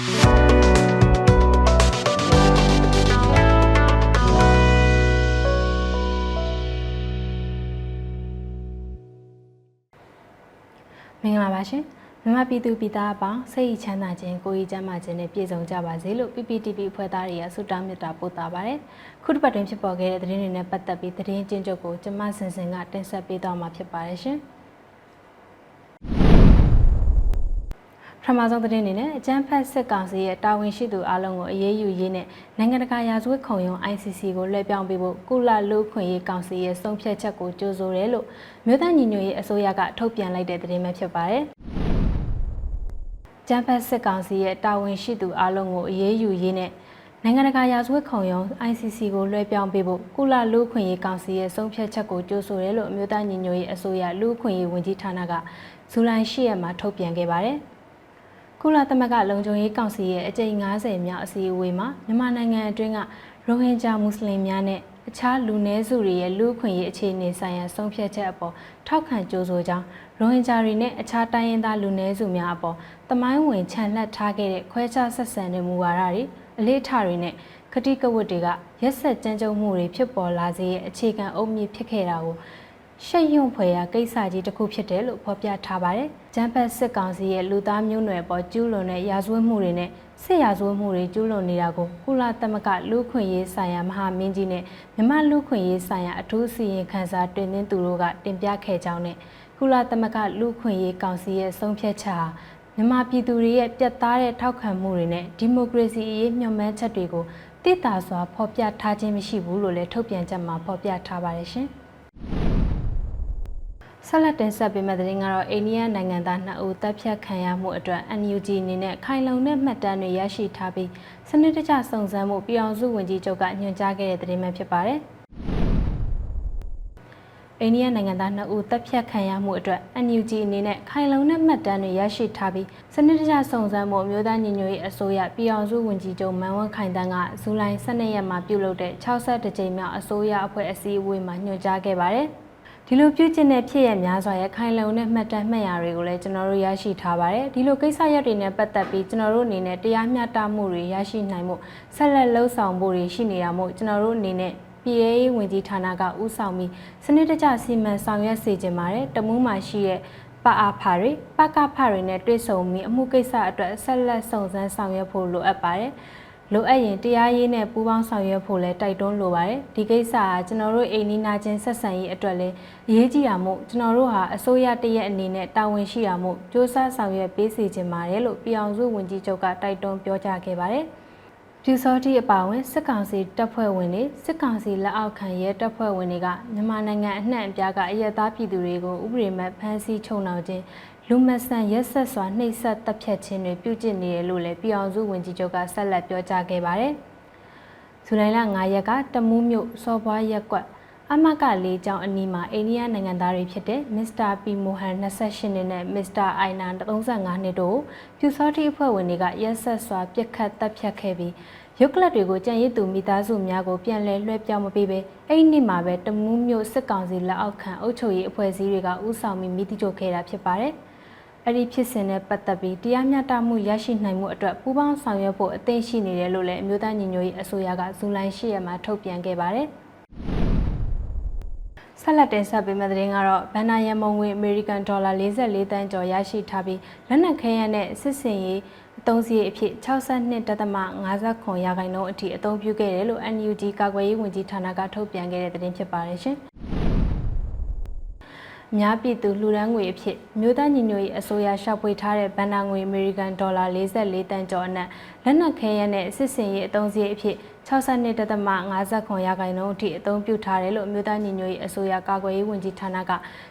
မင်္ဂလာပါရှင်မြန်မာပြည်သူပြည်သားအပေါင်းစိတ်ချမ်းသာခြင်းကိုယ်ကြီးကျန်းမာခြင်းနဲ့ပြည့်စုံကြပါစေလို့ PPTV ဖွဲ့သားတွေကဆုတောင်းမေတ္တာပို့တာပါတယ်ခုတစ်ပတ်တွင်ဖြစ်ပေါ်ခဲ့တဲ့သတင်းတွေနဲ့ပတ်သက်ပြီးသတင်းကျဉ်းချုပ်ကိုကျွန်မစင်စင်ကတင်ဆက်ပေးသွားမှာဖြစ်ပါတယ်ရှင် ထမဆုံးသတင်းအနေနဲ့အကြမ်းဖက်စစ်ကောင်စီရဲ့တာဝန်ရှိသူအလုံးကိုအရေးယူရေးနဲ့နိုင်ငံတကာရာဇဝတ်ခုံရုံး ICC ကိုလွှဲပြောင်းပေးဖို့ကုလလူ့ခွင့်ရေးကောင်စီရဲ့ဆုံးဖြတ်ချက်ကိုကြိုဆိုတယ်လို့မြို့သားညီညွတ်ရေးအစိုးရကထုတ်ပြန်လိုက်တဲ့သတင်းပဲဖြစ်ပါတယ်။ကြမ်းဖက်စစ်ကောင်စီရဲ့တာဝန်ရှိသူအလုံးကိုအရေးယူရေးနဲ့နိုင်ငံတကာရာဇဝတ်ခုံရုံး ICC ကိုလွှဲပြောင်းပေးဖို့ကုလလူ့ခွင့်ရေးကောင်စီရဲ့ဆုံးဖြတ်ချက်ကိုကြိုဆိုတယ်လို့အမျိုးသားညီညွတ်ရေးအစိုးရလူ့ခွင့်ရေးဝန်ကြီးဌာနကဇူလိုင်10ရက်မှာထုတ်ပြန်ခဲ့ပါတယ်။ ကုလသမဂ္ဂလုံခြုံရေးကောင်စီရဲ့အကြိမ်90မြောက်အစည်းအဝေးမှာမြန်မာနိုင်ငံအတွင်းကရိုဟင်ဂျာမွတ်စလင်များနဲ့အခြားလူနည်းစုတွေရဲ့လူ့အခွင့်အရေးအခြေအနေဆိုင်ရာဆုံးဖြတ်ချက်အပေါ်ထောက်ခံကြိုးဆိုကြောင်းရိုဟင်ဂျာတွေနဲ့အခြားတိုင်းရင်းသားလူနည်းစုများအပေါ်တမိုင်းဝင်ခြံလှပ်ထားခဲ့တဲ့ခွဲခြားဆက်ဆံတဲ့မူဝါဒတွေအလေးထားတွေနဲ့ကတိကဝတ်တွေကရက်ဆက်ကြမ်းကြုတ်မှုတွေဖြစ်ပေါ်လာစေရဲ့အခြေခံအုတ်မြစ်ဖြစ်ခဲ့တာကို ရှက်ရွံ့ဖွယ်ရာကိစ္စကြီးတစ်ခုဖြစ်တယ်လို့ဖော်ပြထားပါတယ်။ဂျမ်ဘတ်စစ်ကောင်စီရဲ့လူသားမျိုးနွယ်ပေါ်ကျူးလွန်တဲ့ရာဇဝတ်မှုတွေနဲ့စစ်ရာဇဝတ်မှုတွေကျူးလွန်နေတာကိုကုလသမဂ္ဂလူ့ခွင့်ရေးဆိုင်ရာမဟာမင်းကြီးနဲ့မြမလူ့ခွင့်ရေးဆိုင်ရာအထူးစီရင်ခံစာတင်သွင်းသူတို့ကတင်ပြခဲ့ကြောင်းနဲ့ကုလသမဂ္ဂလူ့ခွင့်ရေးကောင်စီရဲ့ဆုံးဖြတ်ချက်ဟာမြန်မာပြည်သူတွေရဲ့ပြတ်သားတဲ့ထောက်ခံမှုတွေနဲ့ဒီမိုကရေစီအရေးမျှော်မှန်းချက်တွေကိုတည်တာစွာဖော်ပြထားခြင်းမရှိဘူးလို့လည်းထုတ်ပြန်ချက်မှာဖော်ပြထားပါတယ်ရှင်။ ဆက်လက်တင်ဆက်ပေးမယ့်သတင်းကတော့အိန္ဒိယနိုင်ငံသား2ဦးတပ်ဖြတ်ခံရမှုအတွက် NUG အနေနဲ့ခိုင်လုံတဲ့မှတ်တမ်းတွေရရှိထားပြီးစနစ်တကျစုံစမ်းမှုပြည်အောင်စုဝန်ကြီးချုပ်ကညွှန်ကြားခဲ့တဲ့သတင်းပဲဖြစ်ပါတယ်။အိန္ဒိယနိုင်ငံသား2ဦးတပ်ဖြတ်ခံရမှုအတွက် NUG အနေနဲ့ခိုင်လုံတဲ့မှတ်တမ်းတွေရရှိထားပြီးစနစ်တကျစုံစမ်းမှုမျိုးသားညီညွတ်ရေးအစိုးရပြည်အောင်စုဝန်ကြီးချုပ်မန်ဝန်းခိုင်တန်းကဇူလိုင်12ရက်မှာပြုလုပ်တဲ့62ကြိမ်မြောက်အစိုးရအဖွဲ့အစည်းအဝေးမှာညွှန်ကြားခဲ့ပါတယ်။ ဒီလိုပြုကျင့်တဲ့ဖြစ်ရများစွာရဲ့ခိုင်လုံတဲ့မှတ်တမ်းမှတ်ရာတွေကိုလည်းကျွန်တော်တို့ရရှိထားပါတယ်ဒီလိုကိစ္စရပ်တွေနဲ့ပတ်သက်ပြီးကျွန်တော်တို့အနေနဲ့တရားမျှတမှုတွေရရှိနိုင်မှုဆက်လက်လှုပ်ဆောင်ဖို့တွေရှိနေတာမို့ကျွန်တော်တို့အနေနဲ့ပြည်ရေးဝင်ကြီးဌာနကဥဆောင်ပြီးစနစ်တကျစီမံဆောင်ရွက်စေချင်ပါတယ်တမူးမှာရှိတဲ့ပအားဖာတွေပကဖာတွေနဲ့တွေ့ဆုံပြီးအမှုကိစ္စအတွက်ဆက်လက်စုံစမ်းဆောင်ရွက်ဖို့လိုအပ်ပါတယ် လိုအပ်ရင်တရားရေးနဲ့ပူးပေါင်းဆောင်ရွက်ဖို့လဲတိုက်တွန်းလိုပါတယ်ဒီကိစ္စကကျွန်တော်တို့အိမ်နီးနာချင်းဆက်ဆံရေးအတွက်လဲအရေးကြီးတာမို့ကျွန်တော်တို့ဟာအစိုးရတရက်အနေနဲ့တာဝန်ရှိတာမို့စ조사ဆောင်ရွက်ပေးစီခြင်းပါတယ်လို့ပြည်အောင်စုဝန်ကြီးချုပ်ကတိုက်တွန်းပြောကြားခဲ့ပါတယ်ပြူစောတိအပါဝင်စစ်ကောင်စီတပ်ဖွဲ့ဝင်တွေစစ်ကောင်စီလက်အောက်ခံရဲတပ်ဖွဲ့ဝင်တွေကမြန်မာနိုင်ငံအနှံ့အပြားကအရက်သားပြည်သူတွေကိုဥပဒေမဲ့ဖမ်းဆီးချုပ်နှောင်ခြင်း လူမဆန်ရက်ဆက်စွာနှိပ်စက်တပ်ဖြတ်ခြင်းတွေပြုကျင့်နေတယ်လို့လည်းပြည်အောင်စုဝန်ကြီးချုပ်ကဆက်လက်ပြောကြားခဲ့ပါတယ်။ဇူလိုင်လ9ရက်ကတမူးမြို့စော်ဘွားရက်ကွက်အမကလေးကျောင်းအနီးမှာအိန္ဒိယနိုင်ငံသားတွေဖြစ်တဲ့မစ္စတာပီမိုဟန်28နှစ်နဲ့မစ္စတာအိုင်နာ35နှစ်တို့ပြူစောတိအဖွဲ့ဝင်တွေကရက်ဆက်စွာပြစ်ခတ်တပ်ဖြတ်ခဲ့ပြီးရုပ်ကလပ်တွေကိုကြံရည်သူမိသားစုများကိုပြန်လည်လွှဲပြောင်းမပေးဘဲအဲ့ဒီနေ့မှာပဲတမူးမြို့စစ်ကောင်စီလက်အောက်ခံအုပ်ချုပ်ရေးအဖွဲ့အစည်းတွေကဥဆောင်ပြီးမိတိကျုပ်ခဲ့တာဖြစ်ပါတယ်။ အဲ့ဒီဖြစ်စဉ်နဲ့ပတ်သက်ပြီးတရားမျှတမှုရရှိနိုင်မှုအတွက်ပူးပေါင်းဆောင်ရွက်ဖို့အသင့်ရှိနေတယ်လို့လည်းအမျိုးသားညီညွတ်ရေးအစိုးရကဇူလိုင်၈ရက်မှာထုတ်ပြန်ခဲ့ပါတယ်။ဆက်လက်တင်ဆက်ပေးမယ့်သတင်းကတော့ဘန်နာယမုံငွေအမေရိကန်ဒေါ်လာ44တန်းကျော်ရရှိထားပြီးလက်နက်ခဲယမ်းနဲ့စစ်စင်ရေးအသုံးစရိတ်အဖြစ်62.59ရာခိုင်နှုန်းအထိအသုံးပြုခဲ့တယ်လို့ NUG ကာကွယ်ရေးဝန်ကြီးဌာနကထုတ်ပြန်ခဲ့တဲ့သတင်းဖြစ်ပါတယ်ရှင်။ များပြည်သူလှူဒန်းငွေအဖြစ်မြို့သားညီညွတ်ရေးအစိုးရရှောက်ပွေထားတဲ့ဘဏ္ဍာငွေအမေရိကန်ဒေါ်လာ44တန်ကျော်အနက်လက်နက်ခဲယမ်းနဲ့စစ်စင်ရေးအသုံးစရိတ်အဖြစ်62.59ရာခိုင်နှုန်းအထိအသုံးပြုထားတယ်လို့မြို့သားညီညွတ်ရေးအစိုးရကာကွယ်ရေးဝန်ကြီးဌာနက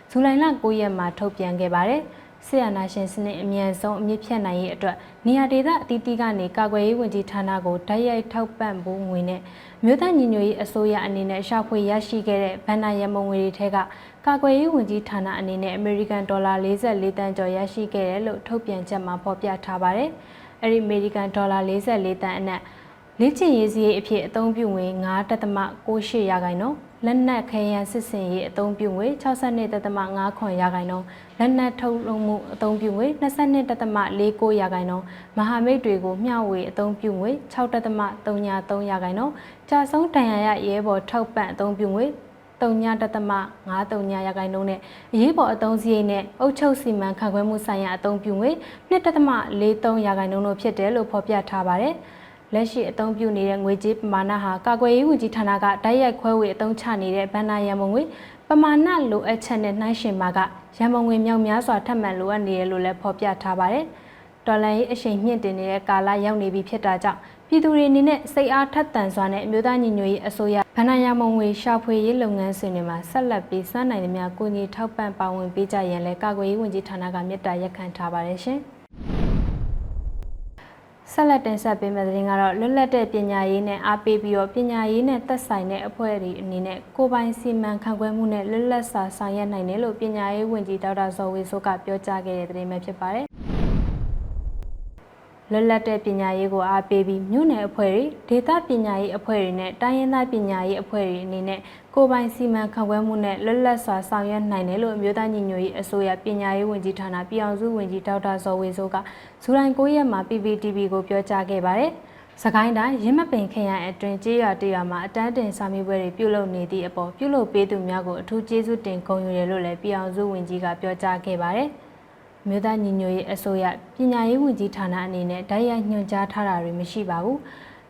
ဇူလိုင်လ9ရက်မှာထုတ်ပြန်ခဲ့ပါတယ်။ဆီယနာရှင်စနစ်အမြန်ဆုံးအမြင့်ဖြတ်နိုင်ရေးအတွက်နေရာဒေသအသီးသီးကနေကာကွယ်ရေးဝန်ကြီးဌာနကိုတိုက်ရိုက်ထောက်ပံ့ဖို့ငွေနဲ့မြို့သားညီညွတ်ရေးအစိုးရအနေနဲ့ရှာဖွေရရှိခဲ့တဲ့ဗန်နာရမုံငွေတွေထဲက ကာကွယ်ရေးဝန်ကြီးဌာနအနေနဲ့အမေရိကန်ဒေါ်လာ44တန်ကျော်ရရှိခဲ့တယ်လို့ထုတ်ပြန်ချက်မှာဖော်ပြထားပါတယ်။အဲဒီအမေရိကန်ဒေါ်လာ44တန်အနက်လေ့ကျင့်ရေးစည်းအဖြစ်အသုံးပြုငွေ9.68ရာခိုင်နှုန်းလက်နက်ခဲယံစစ်စင်ရေးအသုံးပြုငွေ62.5ခွန်ရာခိုင်နှုန်းလက်နက်ထုတ်လုပ်မှုအသုံးပြုငွေ22.49ရာခိုင်နှုန်းမဟာမိတ်တွေကိုမျှဝေအသုံးပြုငွေ6.33ရာခိုင်နှုန်းကြာဆုံးတန်ရာရရဲဘော်ထောက်ပံ့အသုံးပြုငွေ 3.53ရာခိုင်နှုန်းနဲ့အရေးပေါ်အသုံးစရိတ်နဲ့အုပ်ချုပ်စီမံခန့်ခွဲမှုဆိုင်ရာအသုံးပြုငွေ2.43ရာခိုင်နှုန်းတို့ဖြစ်တယ်လို့ဖော်ပြထားပါတယ်။လက်ရှိအသုံးပြုနေတဲ့ငွေကြေးပမာဏဟာကာကွယ်ရေးဝန်ကြီးဌာနကတိုက်ရိုက်ခွဲဝေအသုံးချနေတဲ့ဗန္နာရန်ပုံငွေပမာဏလိုအပ်ချက်နဲ့နှိုင်းယှဉ်မှာကရန်ပုံငွေမြောက်များစွာထပ်မံလိုအပ်နေတယ်လို့လည်းဖော်ပြထားပါတယ်။ဒေါ်လာရေးအရှိန်မြင့်တင်နေတဲ့ကာလရောက်နေပြီဖြစ်တာကြောင့် ပြည်သူတွေအနေနဲ့စိတ်အားထက်သန်စွာနဲ့အမျိုးသားညီညွတ်ရေးအစိုးရဗန္နာရမုံငွေရှာဖွေရေးလုပ်ငန်းစဉ်တွေမှာဆက်လက်ပြီးစွမ်းနိုင်သမျှကိုညီထောက်ပံ့ပါဝင်ပေးကြရန်လည်းကာကွယ်ရေးဝန်ကြီးဌာနကမြစ်တာရက်ခံထားပါတယ်ရှင်။ဆက်လက်တင်ဆက်ပေးမယ့်သတင်းကတော့လွတ်လပ်တဲ့ပညာရေးနဲ့အားပေးပြီးတော့ပညာရေးနဲ့သက်ဆိုင်တဲ့အဖွဲ့အစည်းအနေနဲ့ကိုပိုင်စီမံခန့်ခွဲမှုနဲ့လွတ်လပ်စွာဆောင်ရွက်နိုင်တယ်လို့ပညာရေးဝန်ကြီးဒေါက်တာဇော်ဝေဆိုးကပြောကြားခဲ့တဲ့သတင်းပဲဖြစ်ပါတယ်။ လွတ်လပ်တဲ့ပညာရေးကိုအားပေးပြီးမြို့နယ်အဖွဲ့တွေဒေသပညာရေးအဖွဲ့တွေနဲ့တိုင်းရင်းသားပညာရေးအဖွဲ့တွေအနေနဲ့ကိုပိုင်စီမံခန့်ခွဲမှုနဲ့လွတ်လပ်စွာဆောင်ရွက်နိုင်တယ်လို့အမျိုးသားညီညွတ်ရေးအစိုးရပညာရေးဝန်ကြီးဌာနပြည်အောင်စုဝန်ကြီးဒေါက်တာဇော်ဝေဆိုးကဇူလိုင်9ရက်မှာ PPTV ကိုပြောကြားခဲ့ပါတယ်။စကိုင်းတိုင်းရင်းမပင်ခရိုင်အတွင်းကြေးရွာတရွာမှာအတန်းတင်စာမေးပွဲတွေပြုလုပ်နေသည့်အပေါ်ပြုလုပ်ပေးသူများကိုအထူးကျေးဇူးတင်ဂုဏ်ယူတယ်လို့လည်းပြည်အောင်စုဝန်ကြီးကပြောကြားခဲ့ပါတယ်။ မြို့သားညီညွတ်ရေးအစိုးရပညာရေးဝန်ကြီးဌာနအနေနဲ့တိုက်ရိုက်ညွှန်ကြားထားတာတွေမရှိပါဘူး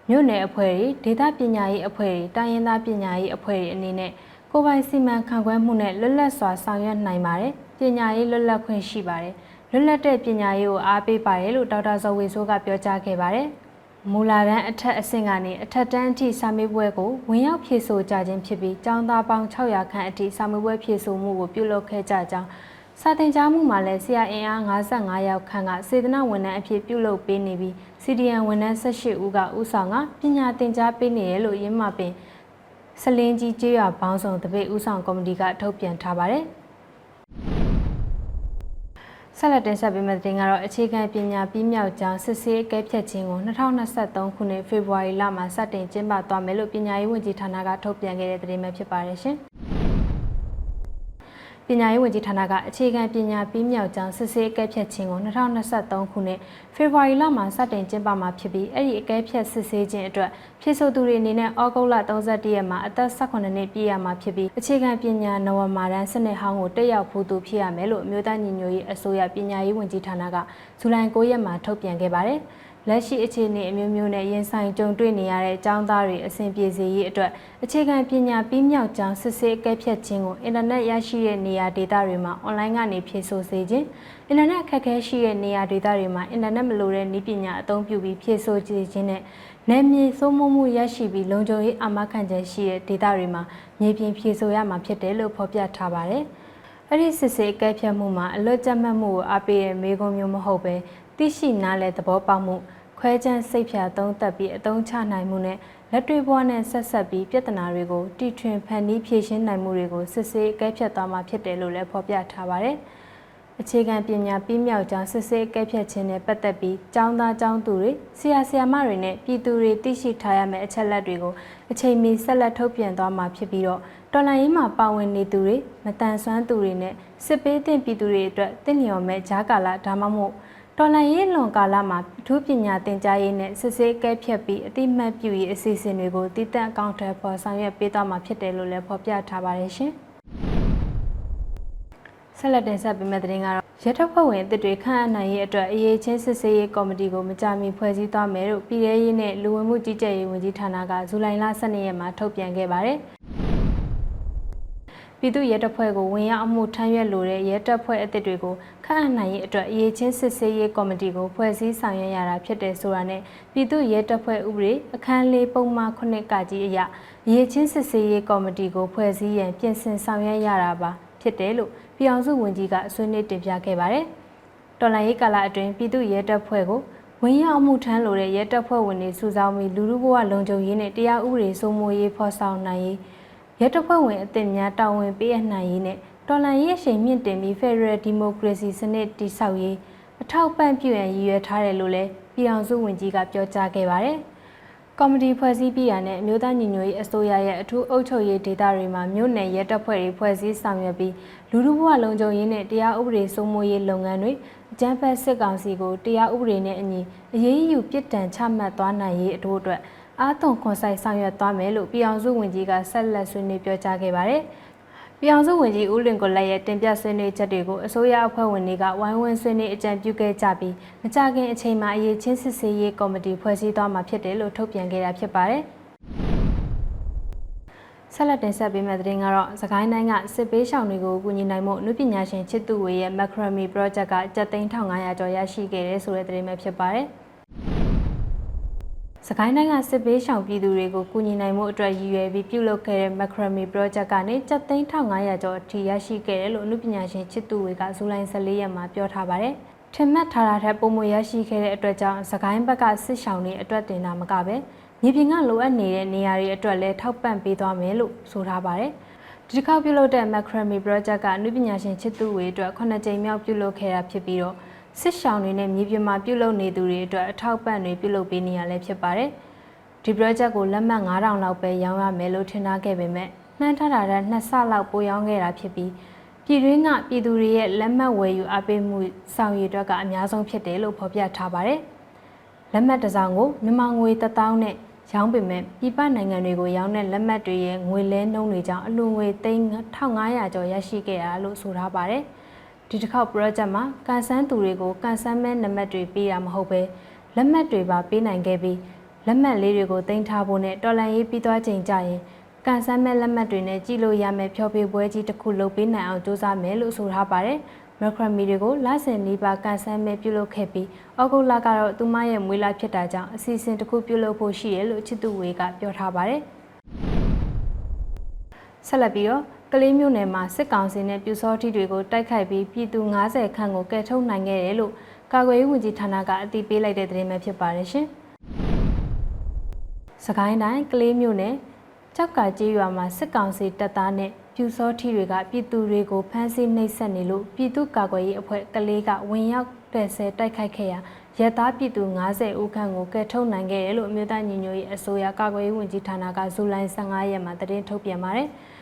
မြို့နယ်အဖွဲ့တွေဒေသပညာရေးအဖွဲ့တွေတိုင်းရင်းသားပညာရေးအဖွဲ့တွေအနေနဲ့ကိုပိုင်စီမံခန့်ခွဲမှုနဲ့လွတ်လပ်စွာဆောင်ရွက်နိုင်ပါတယ်ပညာရေးလွတ်လပ်ခွင့်ရှိပါတယ်လွတ်လပ်တဲ့ပညာရေးကိုအားပေးပါတယ်လို့ဒေါက်တာဇော်ဝေဆိုးကပြောကြားခဲ့ပါတယ်မူလာတန်းအထက်အဆင့်ကနေအထက်တန်းအထိစာမေးပွဲကိုဝင်ရောက်ဖြေဆိုကြခြင်းဖြစ်ပြီးကျောင်းသားပေါင်း600ခန့်အထိစာမေးပွဲဖြေဆိုမှုကိုပြုလုပ်ခဲ့ကြကြောင်း စာတင်ကြားမှုမှာလည်းဆရာအင်အား55ယောက်ခန့်ကစေတနာဝန်ထမ်းအဖြစ်ပြုလုပ်ပေးနေပြီး CDN ဝန်ထမ်း18ဦးကဦးဆောင်ကပညာသင်ကြားပေးနေတယ်လို့ရင်းမှပင်စလင်းကြီးကျေးရွာပေါင်းစုံတပိတ်ဦးဆောင်ကော်မတီကထုတ်ပြန်ထားပါတယ်ဆက်လက်တင်ဆက်ပေးမယ့်တင်ကတော့အခြေခံပညာပြီးမြောက်ကြောင်းစစ်ဆေးအကဲဖြတ်ခြင်းကို2023ခုနှစ်ဖေဖော်ဝါရီလမှာစတင်ကျင်းပသွားမယ်လို့ပညာရေးဝန်ကြီးဌာနကထုတ်ပြန်ခဲ့တဲ့သတင်းပဲဖြစ်ပါတယ်ရှင်။ ပညာရေးဝန်ကြီးဌာနကအခြေခံပညာပြီးမြောက်ကြောင်းစစ်ဆေးအကဲဖြတ်ခြင်းကို2023ခုနှစ်ဖေဖော်ဝါရီလမှာစတင်ကျင်းပမှာဖြစ်ပြီးအဲ့ဒီအကဲဖြတ်စစ်ဆေးခြင်းအတွက်ဖြည့်ဆို့သူတွေအနေနဲ့ဩဂုတ်လ31ရက်မှာအသက်18နှစ်ပြည့်ရမှာဖြစ်ပြီးအခြေခံပညာနဝမာတန်းစနစ်ဟောင်းကိုတက်ရောက်ဖို့သူဖြစ်ရမယ်လို့အမျိုးသားညီညွတ်ရေးအစိုးရပညာရေးဝန်ကြီးဌာနကဇူလိုင်9ရက်မှာထုတ်ပြန်ခဲ့ပါတယ်။ လက်ရှိအခြေအနေအမျိုးမျိုးနဲ့ရင်ဆိုင်ကြုံတွေ့နေရတဲ့အကြောင်းသားတွေအဆင်ပြေစေရေးအတွက်အခြေခံပညာပြီးမြောက်ကြောင်းစစ်ဆေးအကဲဖြတ်ခြင်းကိုအင်တာနက်ရရှိတဲ့နေရာဒေသတွေမှာအွန်လိုင်းကနေဖြည့်ဆို့စေခြင်းအင်တာနက်အခက်အခဲရှိတဲ့နေရာဒေသတွေမှာအင်တာနက်မလိုတဲ့နည်းပညာအသုံးပြုပြီးဖြည့်ဆို့ခြင်းနဲ့နယ်မြေစိုးမိုးမှုရရှိပြီးလုံခြုံရေးအာမခံချက်ရှိတဲ့ဒေသတွေမှာမြေပြင်ဖြည့်ဆို့ရမှာဖြစ်တယ်လို့ဖော်ပြထားပါတယ်။အဲ့ဒီစစ်စေးအကဲဖြတ်မှုမှာအလွတ်ကျမှတ်မှုကိုအားပေးတဲ့မေကုံမျိုးမဟုတ်ပဲ သိရှိနားလည်သဘောပေါက်မှုခွဲခြမ်းစိတ်ဖြာသုံးသက်ပြီးအသုံးချနိုင်မှုနဲ့လက်တွေ့ဘဝနဲ့ဆက်ဆက်ပြီးပြဿနာတွေကိုတီထွင်ဖန်တီးဖြေရှင်းနိုင်မှုတွေကိုစစ်ဆေးအကဲဖြတ်သွားမှာဖြစ်တယ်လို့လည်းဖော်ပြထားပါတယ်။အခြေခံပညာပြီးမြောက်ကြောင်းစစ်ဆေးအကဲဖြတ်ခြင်းနဲ့ပတ်သက်ပြီးကျောင်းသားကျောင်းသူတွေဆရာဆရာမတွေနဲ့ပြည်သူတွေသိရှိထားရမယ့်အချက်လက်တွေကိုအချိန်မီဆက်လက်ထုတ်ပြန်သွားမှာဖြစ်ပြီးတော့တော်လှန်ရေးမှာပါဝင်နေသူတွေမတန်ဆွမ်းသူတွေနဲ့စစ်ပေးတဲ့ပြည်သူတွေအတွက်တင့်လျော်မဲ့ဂျားကာလဒါမှမဟုတ် တော်လန်ရေးလွန်ကာလမှာအထူးပညာသင်ကြားရေးနဲ့စစ်ဆေးကဲဖြတ်ပြီးအတိမတ်ပြုရေးအစီအစဉ်တွေကိုတည်တံ့အကောင့်ထဲပေါ်ဆောင်ရွက်ပေးသွားမှာဖြစ်တယ်လို့လည်းဖော်ပြထားပါတယ်ရှင်။ဆက်လက်တင်ဆက်ပေးမယ့်သတင်းကတော့ရထဖွဲ့ဝင်အသစ်တွေခန့်အပ်နိုင်ရေးအတွက်အရေးချင်းစစ်ဆေးရေးကော်မတီကိုမကြာမီဖွဲ့စည်းသွားမယ်လို့ပြည်ထရေးနဲ့လူဝင်မှုကြီးကြပ်ရေးဝန်ကြီးဌာနကဇူလိုင်လ12ရက်မှာထုတ်ပြန်ခဲ့ပါတယ်။ ပြည်သူ့ရဲတပ်ဖွဲ့ကိုဝင်ရောက်အမှုထမ်းရွက်လိုတဲ့ရဲတပ်ဖွဲ့အသစ်တွေကိုခန့်အပ်နိုင်ရေးအတွက်အရေးချင်းစစ်ဆေးရေးကော်မတီကိုဖွဲ့စည်းဆောင်ရွက်ရတာဖြစ်တယ်ဆိုတာနဲ့ပြည်သူ့ရဲတပ်ဖွဲ့ဥပဒေအခန်းလေးပုံမှန်9ကကြီးအရအရေးချင်းစစ်ဆေးရေးကော်မတီကိုဖွဲ့စည်းရန်ပြင်ဆင်ဆောင်ရွက်ရတာပါဖြစ်တယ်လို့ပြည်အောင်စုဝန်ကြီးကဆွေးနွေးတင်ပြခဲ့ပါတယ်။တော်လှန်ရေးကာလအတွင်းပြည်သူ့ရဲတပ်ဖွဲ့ကိုဝင်ရောက်မှုထမ်းလိုတဲ့ရဲတပ်ဖွဲ့ဝင်တွေစုဆောင်းပြီးလူလူဘဝလုံခြုံရေးနဲ့တရားဥပဒေစိုးမိုးရေးဖော်ဆောင်နိုင်ရေး ရဲတပ်ဖွဲ့ဝင်အသစ်များတာဝန်ပေးအပ်နိုင်ရေးနဲ့တော်လှန်ရေးအရှိန်မြင့်တင်ပြီး Federal Democracy စနစ်တည်ဆောက်ရေးအထောက်ပံ့ပြုရန်ရည်ရွယ်ထားတယ်လို့လည်းပြည်အောင်စုဝန်ကြီးကပြောကြားခဲ့ပါတယ်။ကော်မတီဖွဲ့စည်းပြီးရတဲ့အမျိုးသားညီညွတ်ရေးအစိုးရရဲ့အထူးအုပ်ချုပ်ရေးဒေသတွေမှာမြို့နယ်ရဲတပ်ဖွဲ့တွေဖွဲ့စည်းဆောင်ရွက်ပြီးလူထုဘဝလုံခြုံရေးနဲ့တရားဥပဒေစိုးမိုးရေးလုပ်ငန်းတွေအကြမ်းဖက်စစ်ကောင်စီကိုတရားဥပဒေနဲ့အညီအရေးယူပြစ်ဒဏ်ချမှတ်သွားနိုင်ရေးအထူးအတွက် အာသွန်ခွန်ဆိုင်ဆောင်ရွက်သွားမယ်လို့ပြည်အောင်စုဝန်ကြီးကဆက်လက်ဆွေးနွေးပြောကြားခဲ့ပါတယ်။ပြည်အောင်စုဝန်ကြီးဦးလွင်ကိုလက်ရဲ့တင်ပြဆွေးနွေးချက်တွေကိုအစိုးရအဖွဲ့ဝင်တွေကဝိုင်းဝန်းဆွေးနွေးအကြံပြုခဲ့ကြပြီးမကြခင်အချိန်မှာအရေးချင်းစစ်ဆေးရေးကော်မတီဖွဲ့စည်းသွားမှာဖြစ်တယ်လို့ထုတ်ပြန်ခဲ့တာဖြစ်ပါတယ်။ဆက်လက်တင်ဆက်ပေးမယ့်သတင်းကတော့စကိုင်းတိုင်းကစစ်ပေးရှောင်တွေကိုကူညီနိုင်မှုအမှုပညာရှင်ချစ်သူဝေရဲ့ Macrame Project ကကျပ်သိန်း1500ကျော်ရရှိခဲ့တဲ့ဆိုတဲ့သတင်းပဲဖြစ်ပါတယ်။ စကိုင်းတိုင်းကစစ်ပေးရှောင်ပြည်သူတွေကိုကူညီနိုင်မှုအတွက်ရည်ရွယ်ပြီးပြုလုပ်ခဲ့တဲ့ Macrame Project ကနေကျပ်သိန်း1500ကျော်အထိရရှိခဲ့တယ်လို့အမှုပညာရှင်ချစ်သူဝေကဇူလိုင်14ရက်မှာပြောထားပါတယ်။ထင်မှတ်ထားတာထက်ပုံမရရှိခဲ့တဲ့အတွက်ကြောင့်စကိုင်းဘက်ကစစ်ရှောင်တွေအတွက်တင်တာမကပဲမြေပြင်ကလိုအပ်နေတဲ့နေရာတွေအတွက်လည်းထောက်ပံ့ပေးသွားမယ်လို့ဆိုထားပါတယ်။ဒီတစ်ခေါက်ပြုလုပ်တဲ့ Macrame Project ကအမှုပညာရှင်ချစ်သူဝေအတွက်9ကြိမ်မြောက်ပြုလုပ်ခဲ့တာဖြစ်ပြီးတော့ စစ်ရှောင်တွေနဲ့မြေပြင်မှာပြုလုပ်နေသူတွေအတွက်အထောက်ပံ့တွေပြုလုပ်ပေးနေရလဲဖြစ်ပါတယ်။ဒီ project ကိုလက်မှတ်9000လောက်ပဲရောင်းရမယ်လို့ထင်ထားခဲ့ပေမဲ့နှမ်းထားတာတဲ့နှစ်ဆလောက်ပိုရောင်းခဲ့တာဖြစ်ပြီးပြည်တွင်းကပြည်သူတွေရဲ့လက်မှတ်ဝယ်ယူအပေးမှုဆောင်ရည်အတွက်ကအများဆုံးဖြစ်တယ်လို့ဖော်ပြထားပါတယ်။လက်မှတ်တစ်စောင်ကိုမြန်မာငွေ1000နဲ့ရောင်းပေမဲ့ပြည်ပနိုင်ငံတွေကိုရောင်းတဲ့လက်မှတ်တွေရဲ့ငွေလဲနှုန်းတွေကြောင့်အလူငွေ3500ကျော်ရရှိခဲ့တာလို့ဆိုထားပါတယ်။ ဒီတစ်ခေါက် project မှာကန်ဆန်းသူတွေကိုကန်ဆန်းမဲ့နံပါတ်တွေပေးတာမဟုတ်ပဲလက်မှတ်တွေပါပေးနိုင်ခဲ့ပြီးလက်မှတ်လေးတွေကိုတင်ထားဖို့နဲ့တော်လန်ရေးပြီးသွားချိန်ကြရင်ကန်ဆန်းမဲ့လက်မှတ်တွေနဲ့ကြည့်လို့ရမယ်ဖြောပေးပွဲကြီးတစ်ခုလုပ်ပေးနိုင်အောင်စူးစမ်းမယ်လို့ဆိုထားပါတယ်မက်ခရမီတွေကိုလဆင်နီးပါကန်ဆန်းမဲ့ပြုလုပ်ခဲ့ပြီးဩဂုတ်လကတော့သူမရဲ့မွေးလာဖြစ်တာကြောင့်အစီအစဉ်တစ်ခုပြုလုပ်ဖို့ရှိရလို့ချစ်သူဝေကပြောထားပါတယ်ဆက်လက်ပြီးတော့ ကလေးမျိုးနယ်မှာစစ်ကောင်စီနဲ့ပြူစောတိတွေကိုတိုက်ခိုက်ပြီးပြည်သူ90ခန့်ကိုကယ်ထုတ်နိုင်ခဲ့တယ်လို့ကာကွယ်ရေးဝန်ကြီးဌာနကအတည်ပြုလိုက်တဲ့သတင်းပဲဖြစ်ပါတယ်ရှင်။စကိုင်းတိုင်းကလေးမျိုးနယ်ကြောက်ကကြေးရွာမှာစစ်ကောင်စီတပ်သားနဲ့ပြူစောထီတွေကပြည်သူတွေကိုဖမ်းဆီးနှိပ်စက်နေလို့ပြည်သူ့ကာကွယ်ရေးအဖွဲ့ကလေးကဝင်ရောက်တဲ့ဆဲတိုက်ခိုက်ခဲ့ရာရသားပြည်သူ90ဦးခန့်ကိုကယ်ထုတ်နိုင်ခဲ့တယ်လို့အမျိုးသားညီညွတ်ရေးအစိုးရကာကွယ်ရေးဝန်ကြီးဌာနကဇူလိုင်15ရက်မှာသတင်းထုတ်ပြန်ပါတယ်။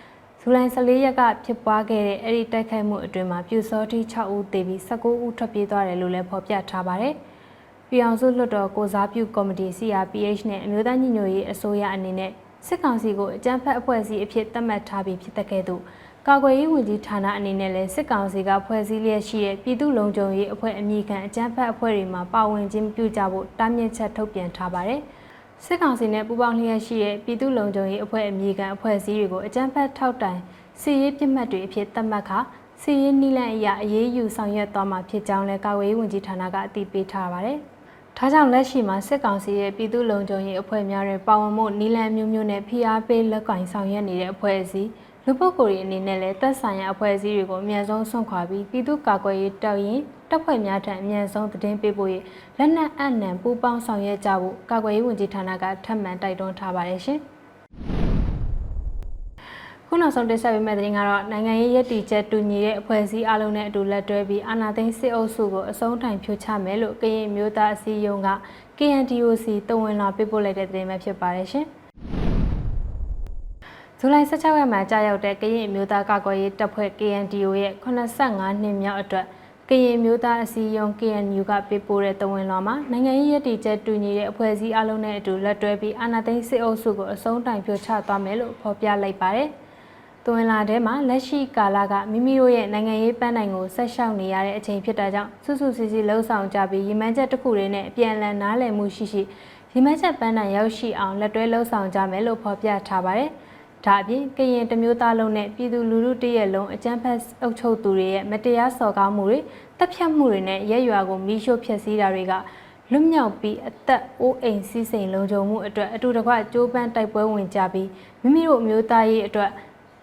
ဇူလိုင်14ရက်ကဖြစ်ပွားခဲ့တဲ့အဲ့ဒီတိုက်ခိုက်မှုအတွင်းမှာပြူစောတိ6ဦးသေပြီး19ဦးထွက်ပြေးသွားတယ်လို့လည်းဖော်ပြထားပါတယ်။ပြည်အောင်စုလွှတ်တော်ကိုစားပြုကော်မတီ CRPH နဲ့အမျိုးသားညီညွတ်ရေးအစိုးရအနေနဲ့စစ်ကောင်စီကိုအကြမ်းဖက်အဖွဲ့အစည်းအဖြစ်သတ်မှတ်ထားပြီးဖြစ်တဲ့ကဲ့သို့ကာကွယ်ရေးဝန်ကြီးဌာနအနေနဲ့လည်းစစ်ကောင်စီကဖွဲ့စည်းလျက်ရှိတဲ့ပြည်သူ့လုံခြုံရေးအဖွဲ့အမည်ခံအကြမ်းဖက်အဖွဲ့တွေမှာပါဝင်ခြင်းပြုကြဖို့တားမြစ်ချက်ထုတ်ပြန်ထားပါတယ်။ စစ်ကောင်စီနဲ့ပူးပေါင်းလျက်ရှိတဲ့ပြည်သူ့လုံခြုံရေးအဖွဲ့အမည်ခံအဖွဲ့အစည်းတွေကိုအကြမ်းဖက်ထောက်တိုင်စီရေးပြစ်မှတ်တွေအဖြစ်သတ်မှတ်ခါစီရေးနီလန်အရာအရေးယူဆောင်ရွက်သွားမှာဖြစ်ကြောင်းလည်းကာဝေးဝန်ကြီးဌာနကအတည်ပြုထားပါတယ်။ဒါကြောင့်လက်ရှိမှာစစ်ကောင်စီရဲ့ပြည်သူ့လုံခြုံရေးအဖွဲ့များတွေပါဝင်မှုနီလန်မျိုးမျိုးနဲ့ဖိအားပေးလက်ကင်ဆောင်ရွက်နေတဲ့အဖွဲ့အစည်း လူပုဂ္ဂိုလ်တွေအနေနဲ့လည်းသက်ဆိုင်ရာအဖွဲ့အစည်းတွေကိုအမြန်ဆုံးဆွန့်ခွာပြီးပြည်သူ့ကာကွယ်ရေးတောက်ရင်တပ်ဖွဲ့များထံအမြန်ဆုံးသတင်းပေးဖို့ရလက်နက်အနှံပူးပေါင်းဆောင်ရွက်ကြဖို့ကာကွယ်ရေးဝန်ကြီးဌာနကထပ်မံတိုက်တွန်းထားပါတယ်ရှင်။ခုနောက်ဆုံးတင်ဆက်ပေးမယ့်သတင်းကတော့နိုင်ငံရေးရည်တည်ချက်တူညီတဲ့အဖွဲ့အစည်းအလုံးနဲ့အတူလက်တွဲပြီးအာဏာသိမ်းစစ်အုပ်စုကိုအဆုံးထိုင်ဖြိုချမယ်လို့ကရင်မျိုးသားအစည်းအရုံးက KNDOC တဝန်လာပေးပို့လိုက်တဲ့သတင်းပဲဖြစ်ပါတယ်ရှင်။ ဇူလိုင်16ရက်မှာကြာရောက်တဲ့ကရင်အမျိုးသားကာကွယ်ရေးတပ်ဖွဲ့ KNDO ရဲ့85နှစ်မြောက်အတွက်ကရင်မျိုးသားအစည်းအရုံး KNU ကပေးပို့တဲ့တဝန်လွှာမှာနိုင်ငံရေးရည်တည်ချက်တူညီတဲ့အဖွဲ့အစည်းအလုံးနဲ့အတူလက်တွဲပြီးအာဏာသိမ်းစစ်အုပ်စုကိုအဆုံးတိုင်ပြချသွားမယ်လို့ဖော်ပြလိုက်ပါတယ်။တဝန်လာထဲမှာလက်ရှိကာလကမိမိတို့ရဲ့နိုင်ငံရေးပန်းတိုင်ကိုဆက်ရှောက်နေရတဲ့အချိန်ဖြစ်တာကြောင့်စုစုစည်းစည်းလှုံ့ဆော်ကြပြီးရည်မှန်းချက်တစ်ခုတည်းနဲ့အပြန်အလှန်နားလည်မှုရှိရှိရည်မှန်းချက်ပန်းတိုင်ရောက်ရှိအောင်လက်တွဲလှုံ့ဆော်ကြမယ်လို့ဖော်ပြထားပါတယ်။ ဒါအပြင်ကရင်တမျိုးသားလုံးနဲ့ပြည်သူလူထုတရက်လုံးအကြမ်းဖက်အုပ်ချုပ်သူတွေရဲ့မတရားစော်ကားမှုတွေတပ်ဖြတ်မှုတွေနဲ့ရဲရွာကိုမီးရှို့ဖျက်ဆီးတာတွေကလွတ်မြောက်ပြီးအသက်အိုးအိမ်စီးစိမ်လုံခြုံမှုအတွက်အတူတကွကြိုးပမ်းတိုက်ပွဲဝင်ကြပြီးမိမိတို့အမျိုးသားရေးအတွက်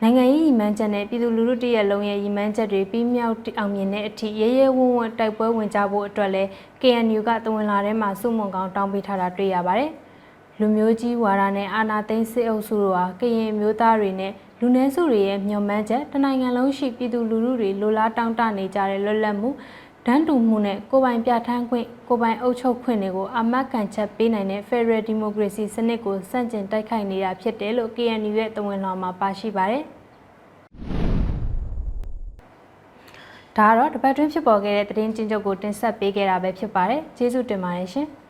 နိုင်ငံရေးရည်မှန်းချက်နဲ့ပြည်သူလူထုတရက်လုံးရဲ့ရည်မှန်းချက်တွေပြီးမြောက်အောင်မြင်တဲ့အထိရဲရဲဝံ့ဝံ့တိုက်ပွဲဝင်ကြဖို့အတွက်လည်း KNU ကတဝန်လာထဲမှာစုမုံကောင်တောင်းပေးထားတာတွေ့ရပါတယ်။ လူမျိုးကြီးဝါဒနဲ့အာဏာသိမ်းစစ်အုပ်စုတို့ဟာကရင်မျိုးသားတွေနဲ့လူနည်းစုတွေရဲ့မျှော်မှန်းချက်တနိုင်ငံလုံးရှိပြည်သူလူထုတွေလိုလားတောင်းတနေကြတဲ့လွတ်လပ်မှုဒန်းတူမှုနဲ့ကိုယ်ပိုင်ပြဋ္ဌာန်းခွင့်ကိုယ်ပိုင်အုပ်ချုပ်ခွင့်တွေကိုအမတ်ကန်ချက်ပေးနိုင်တဲ့ Federal Democracy စနစ်ကိုစန့်ကျင်တိုက်ခိုက်နေတာဖြစ်တယ်လို့ KNU ရဲ့တဝန်လွှာမှာပါရှိပါတယ်။ဒါကတော့တပတ်တွင်းဖြစ်ပေါ်ခဲ့တဲ့သတင်းချင်းချုပ်ကိုတင်ဆက်ပေးခဲ့တာပဲဖြစ်ပါတယ်။ကျေးဇူးတင်ပါတယ်ရှင်။